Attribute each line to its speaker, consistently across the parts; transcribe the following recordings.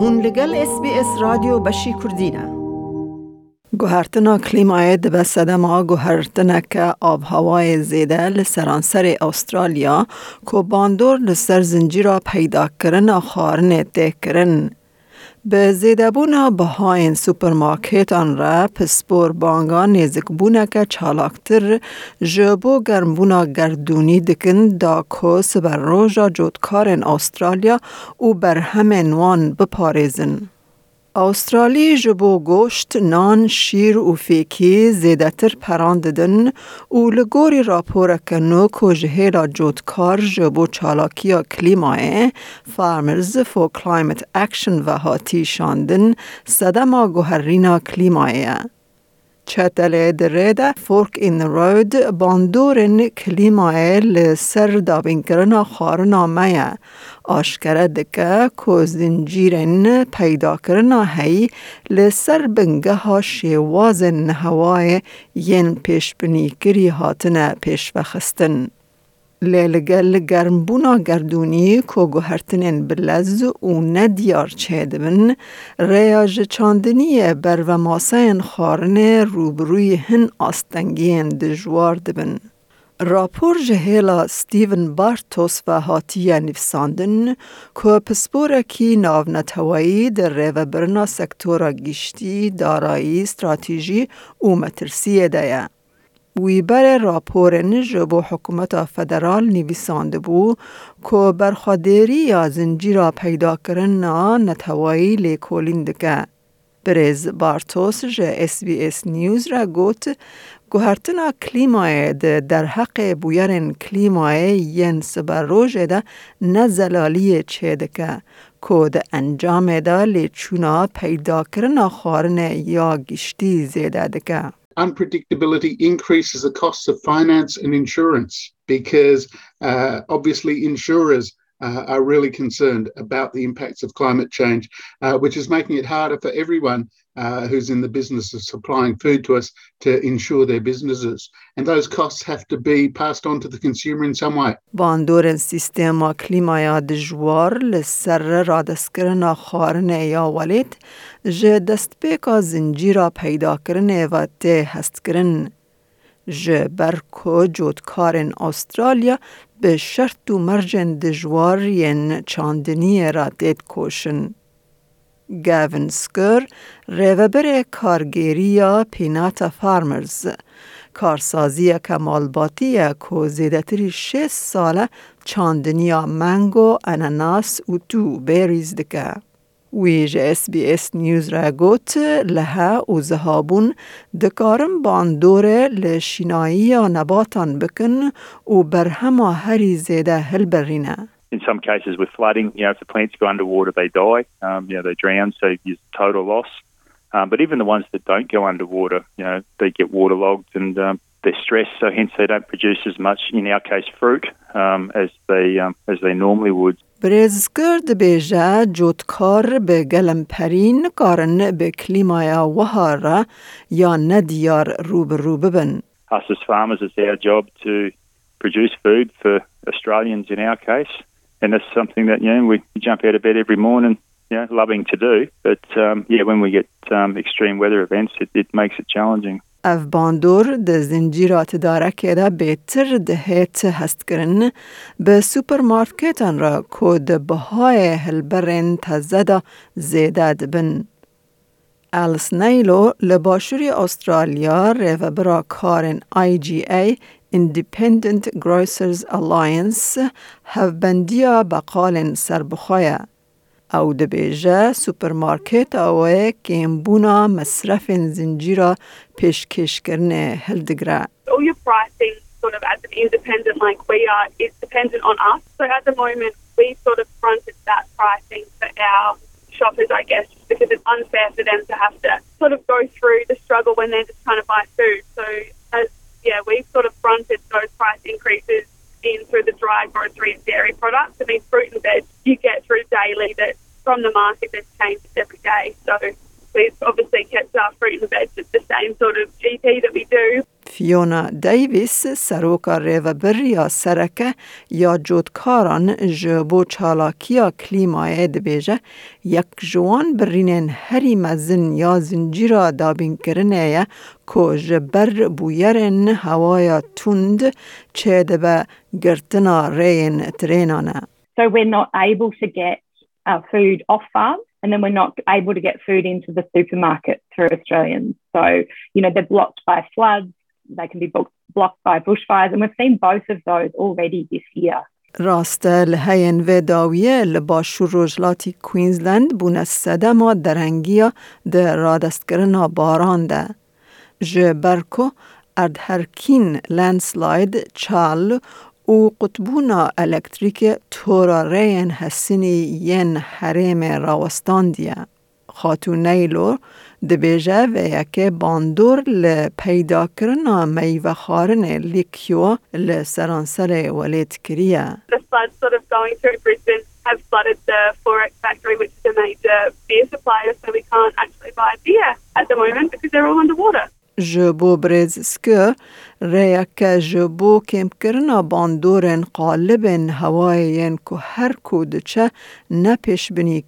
Speaker 1: هون لگل اس بی اس رادیو بشی کردینه گوهرتنا کلیمای دبه سدما گوهرتنا که آب هوای زیده لسرانسر استرالیا کو باندور لسر زنجیرا پیدا کرن خارن ته کرن. به زیده بونا بهاین سوپرمارکت آن را پسپور بانگا نیزک بونا که چالاکتر جبو گرم بونا گردونی دکن دا کوس بر روژا جودکارن استرالیا و بر همه نوان بپارزن. استرالی جبو گوشت نان شیر و فیکی زیدتر پرانددن و لگوری راپور کنو که جهیلا جودکار جبو چالاکیا کلیمای فارمرز فو کلایمت اکشن و هاتی شاندن صدما گوهرینا کلیمایه. چتل درده فورک این رود باندورن کلیمای لسر دابین کرنا خارنا میا آشکره دکه که زنجیرن پیدا کرنا هی لسر بنگه ها شیواز نهوای ین پیش بنی کری هاتن پیش لیلگل گرمبونا گردونی کو گوهرتنین بلز و ندیار چه دبن ریاج چاندنی بر و ماسین خارن روبروی هن آستنگین دجوار دبن. راپور جهیلا ستیون بارتوس و هاتیه نفساندن که پسپور کی ناو نتوایی در ریو برنا سکتورا گیشتی، دارایی، استراتیجی و مترسیه دایه. ویبر راپورن جبو حکومت فدرال نویسانده بو که برخوادری یا زنجیرا پیدا کرن نا نتوایی لیکولین دکه. بریز بارتوس جه اس بی اس نیوز را گوت گوهرتنا کلیمای در حق بویرن کلیمای ین سبر روژه ده نزلالی چه دکه که انجام ده لیچونا پیدا کرنا خارن یا گشتی زیده دکه.
Speaker 2: Unpredictability increases the costs of finance and insurance because uh, obviously insurers uh, are really concerned about the impacts of climate change, uh, which is making it harder for everyone uh, who's in the business of supplying food to us to insure their businesses. And those costs have to be passed on to the consumer in some way.
Speaker 1: باندورن سیستما کلیمایا دجوار لسر را دستکرنا خارنه یا ولید جه دست پیکا زنجیرا پیدا کرنه و ته هست کرن. جه برکو جودکارن استرالیا به شرط و مرجن دجوار ین چاندنی را دید کوشن. گاون سکر ریوبر کارگیریا پیناتا فارمرز کارسازی کمالباتی که زیدتری 6 ساله چاندنیا منگو اناناس و تو بیریز دکه. ویج اس بی اس نیوز را گوت لها و زهابون دکارم باندوره لشینایی نباتان بکن و برهما هری زیده هل برینه.
Speaker 3: In some cases with flooding, you know, if the plants go underwater, they die, um, you know, they drown, so it's total loss. Um, but even the ones that don't go underwater, you know, they get waterlogged and um, they're stressed, so hence they don't produce as much, in our case, fruit um, as they um, as they normally would.
Speaker 1: برزگرد بیجه جودکار به گلم پرین کارن به کلیمای وهارا یا ندیار روب روب ببن.
Speaker 3: Us as farmers, it's our job to produce food for Australians in our case. and that's something that you know we jump out of bed every morning, you know, loving to do. But um, yeah, when we get um, extreme weather events, it, it makes it challenging.
Speaker 1: ev bandor di zincîra tidarekê de bêtir dihêt hestkirin bi supermarketan re ku di bihayê hilberên teze de zêde dibin. Alice Nailo li başûrê Astralya rêvebira karên IGA Independent Grocers Alliance هفبندیا بقال سربخواه او دبیجه سوپرمارکت اوه کمبونا مصرف زنجیرا پیشکش کرنه هلدگره
Speaker 4: All your pricing sort of as an independent like we are is dependent on us. So at the moment we sort of fronted that pricing for our shoppers, I guess, because it's unfair for them to have to sort of go through the struggle when they're just trying to buy food. So and dairy products. I mean, fruit and veg you get through daily that from the market that's changed every day. So we've obviously kept our fruit and veg at the same sort of GP that we do.
Speaker 1: فیونا دیویس سروکا ریوبر یا سرکه یا جودکاران جبو چالاکیا کلیمای دبیجه یک جوان برینن هری مزن یا زنجیرا دابین کرنه کو جبر بویرن هوایا تند چه دبه گرتنا رین ترینانه
Speaker 5: So we're not able to get our food off farm and then we're not able to get food into the supermarket for Australians. So, you know, they're blocked by floods, they can be blocked by bushfires, and we've seen both of those already this year.
Speaker 1: کوینزلند بونه سدما درنگیا ده رادستگرنا باران ده. جه برکو ارد هرکین لندسلاید چال و قطبونا الکتریک تورا رین هسینی ین حریم راوستان دیه. خاتونەیلۆ دەبێژە veyekê bandor li
Speaker 4: peydakirina meyvexwarinê Likyo li seranserê welêt kiriye. Have flooded the forex factory, which is a major beer supplier, so we can't actually buy beer at the moment because they're all underwater.
Speaker 1: ji bo brêzskir rêyeke ji bo kêmkirina bandorên qalibên hewayên ku her ku diçe ne pêşbinî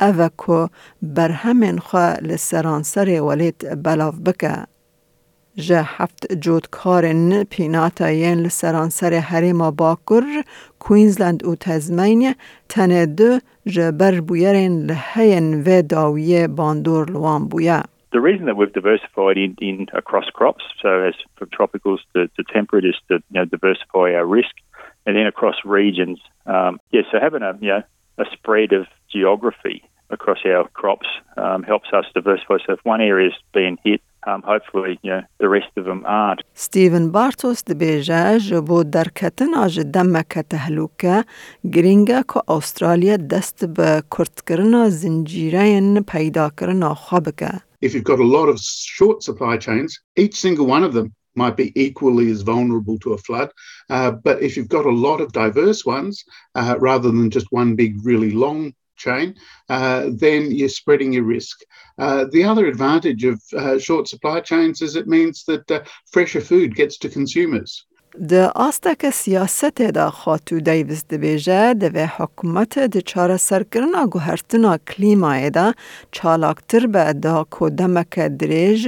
Speaker 1: نپیش بنی کرینه اوه که برهمن خواه لسرانسر ولیت بلاف بکه. جه هفت جودکارن پیناتا ین لسرانسر حریم باکر کوینزلند و تزمین تنه دو جه بر بویرن لحین و داویه باندور لوان بویه.
Speaker 3: the reason that we've diversified in, in across crops, so as from tropicals to, to temperate, is to you know, diversify our risk, and then across regions. Um, yeah, so having a you know a spread of geography across our crops um, helps us diversify. So if one area is being hit, um, hopefully you know the rest of them aren't.
Speaker 1: ستيفن بارتوس دبيجا جبو دركتن اج دمك تهلوكا گرینگا کو استرالیا دست به کرد کرنا زنجیرین پیدا کرنا خوابکه.
Speaker 2: If you've got a lot of short supply chains, each single one of them might be equally as vulnerable to a flood. Uh, but if you've got a lot of diverse ones, uh, rather than just one big, really long chain, uh, then you're spreading your risk. Uh, the other advantage of uh, short supply chains is it means that uh, fresher food gets to consumers.
Speaker 1: د آستک سیاست دا خاتو دیوز دبیجه د حکومت د چاره سرکرنا گوهرتنا کلیمای دا چالاکتر به دا کدمک دریج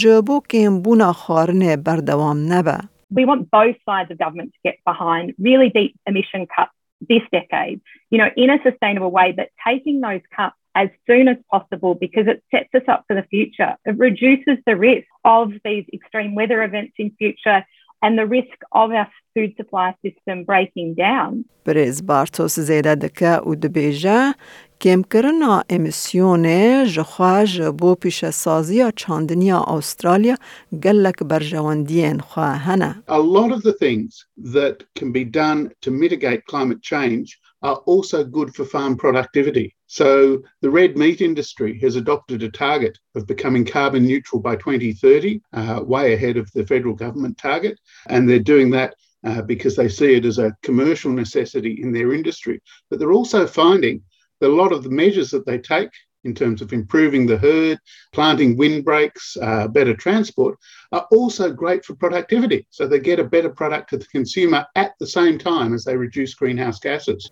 Speaker 1: جبو کم بونا خارن بردوام نبه.
Speaker 5: We want both sides of government to get behind really deep emission cuts this decade, you know, in a sustainable way, but taking those cuts as soon as possible because it sets us up for the future. It reduces the risk of these extreme weather events in future and the risk of our food supply system breaking down.
Speaker 1: برز بارتوس زیده دکه و دبیجه کم کرنا امیسیون جخواج بو پیش سازی چاندنی استرالیا گلک برجواندین خواهنه.
Speaker 2: A lot of the things that can be done to mitigate climate change are also good for farm productivity. So the red meat industry has adopted a target of becoming carbon neutral by 2030, uh, way ahead of the federal government target. And they're doing that uh, because they see it as a commercial necessity in their industry. But they're also finding that a lot of the measures that they take in terms of improving the herd, planting windbreaks, uh, better transport, are also great for productivity. So they get a better product to the consumer at the same time as they reduce greenhouse gases.